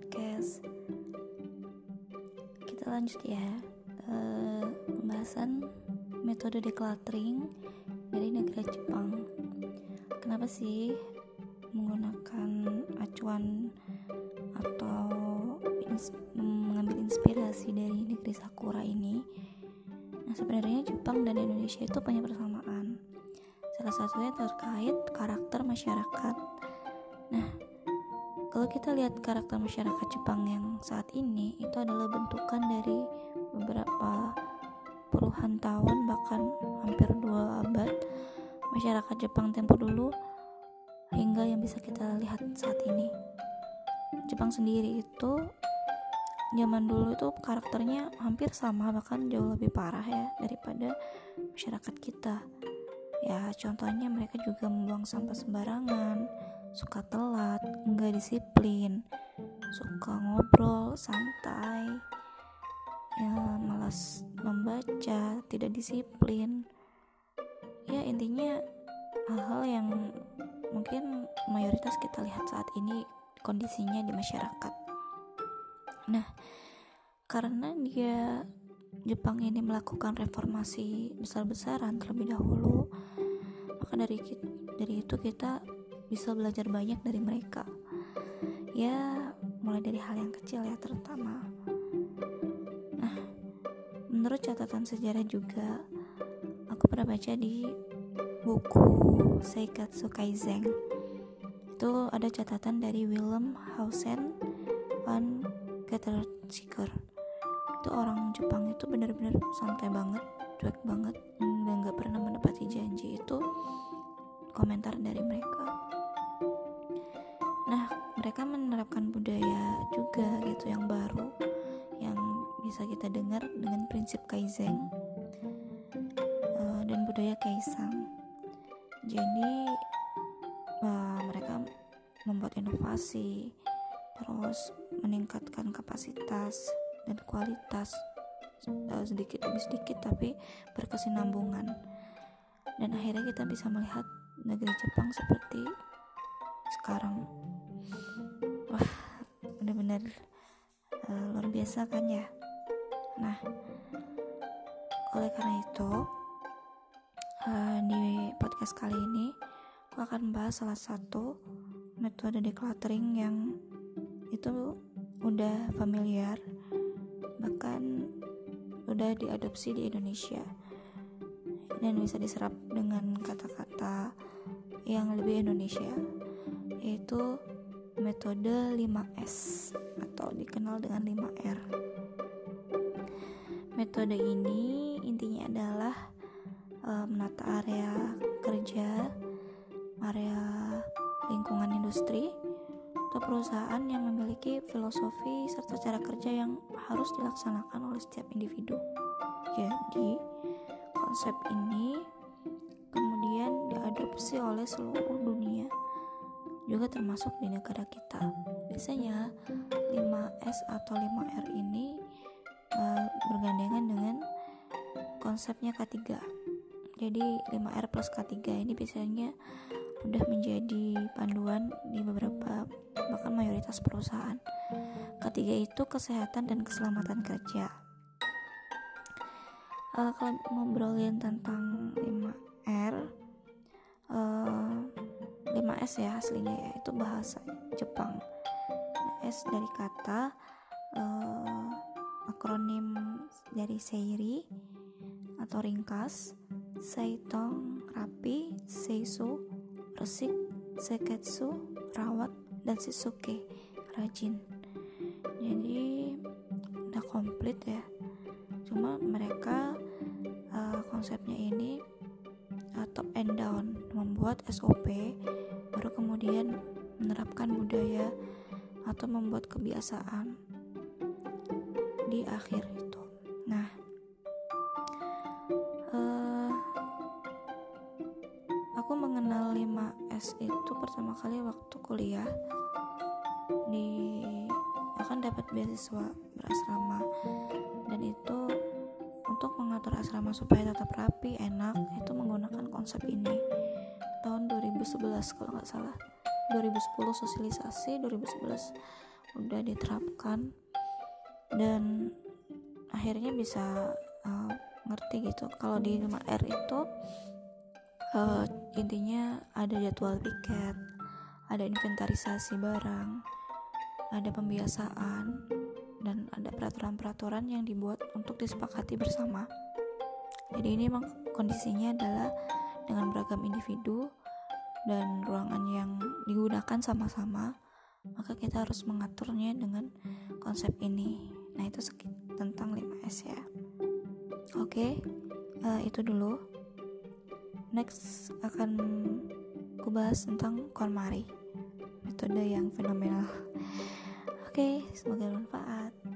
podcast. Kita lanjut ya. Uh, Pembahasan metode decluttering dari negara Jepang. Kenapa sih menggunakan acuan atau ins mengambil inspirasi dari negeri Sakura ini? Nah sebenarnya Jepang dan Indonesia itu punya persamaan. Salah satunya terkait karakter masyarakat. Nah, kalau kita lihat karakter masyarakat Jepang yang saat ini itu adalah bentukan dari beberapa puluhan tahun bahkan hampir dua abad masyarakat Jepang tempo dulu hingga yang bisa kita lihat saat ini. Jepang sendiri itu zaman dulu itu karakternya hampir sama bahkan jauh lebih parah ya daripada masyarakat kita. Ya contohnya mereka juga membuang sampah sembarangan, suka telat, nggak disiplin, suka ngobrol santai, ya malas membaca, tidak disiplin. Ya intinya hal-hal yang mungkin mayoritas kita lihat saat ini kondisinya di masyarakat. Nah, karena dia Jepang ini melakukan reformasi besar-besaran terlebih dahulu, maka dari dari itu kita bisa belajar banyak dari mereka. Ya mulai dari hal yang kecil ya terutama. Nah menurut catatan sejarah juga aku pernah baca di buku Seikatsu Kaizen itu ada catatan dari Willem Hausen van Getterziker itu orang Jepang itu benar-benar santai banget cuek banget dan gak pernah menepati janji itu komentar dari mereka nah mereka menerapkan budaya juga gitu yang baru yang bisa kita dengar dengan prinsip kaizen uh, dan budaya kaisang. Jadi uh, mereka membuat inovasi terus meningkatkan kapasitas dan kualitas uh, sedikit demi sedikit tapi berkesinambungan. Dan akhirnya kita bisa melihat negeri Jepang seperti sekarang. Wah benar-benar uh, luar biasa kan ya? Nah oleh karena itu uh, di podcast kali ini aku akan bahas salah satu metode decluttering yang itu udah familiar bahkan udah diadopsi di Indonesia. Dan bisa diserap dengan kata-kata yang lebih Indonesia yaitu metode 5S atau dikenal dengan 5R. Metode ini intinya adalah e, menata area kerja, area lingkungan industri, atau perusahaan yang memiliki filosofi serta cara kerja yang harus dilaksanakan oleh setiap individu. Jadi, konsep ini kemudian diadopsi oleh seluruh dunia juga termasuk di negara kita. Biasanya 5S atau 5R ini uh, bergandengan dengan konsepnya K3 jadi 5R plus K3 ini biasanya udah menjadi panduan di beberapa bahkan mayoritas perusahaan. Ketiga itu kesehatan dan keselamatan kerja. Uh, kalau ngobrolin tentang 5R uh, 5S ya aslinya ya itu bahasa Jepang. S dari kata uh, akronim dari Seiri atau ringkas Seitong rapi Seisu resik Seketsu rawat dan Shisuke rajin. Jadi udah komplit ya. Cuma mereka uh, konsepnya ini uh, top and down membuat SOP baru kemudian menerapkan budaya atau membuat kebiasaan di akhir itu. Nah uh, aku mengenal 5S itu pertama kali waktu kuliah di akan dapat beasiswa berasrama. Dan itu untuk mengatur asrama supaya tetap rapi enak itu menggunakan konsep ini tahun 2011 kalau nggak salah. 2010 sosialisasi 2011 udah diterapkan. Dan akhirnya bisa uh, ngerti gitu. Kalau di 5R itu uh, intinya ada jadwal piket ada inventarisasi barang ada pembiasaan dan ada peraturan-peraturan yang dibuat untuk disepakati bersama. Jadi ini memang kondisinya adalah dengan beragam individu dan ruangan yang digunakan sama-sama maka kita harus mengaturnya dengan konsep ini. Nah itu tentang 5S ya. Oke uh, itu dulu. Next akan kubahas tentang KonMari metode yang fenomenal. Oke semoga bermanfaat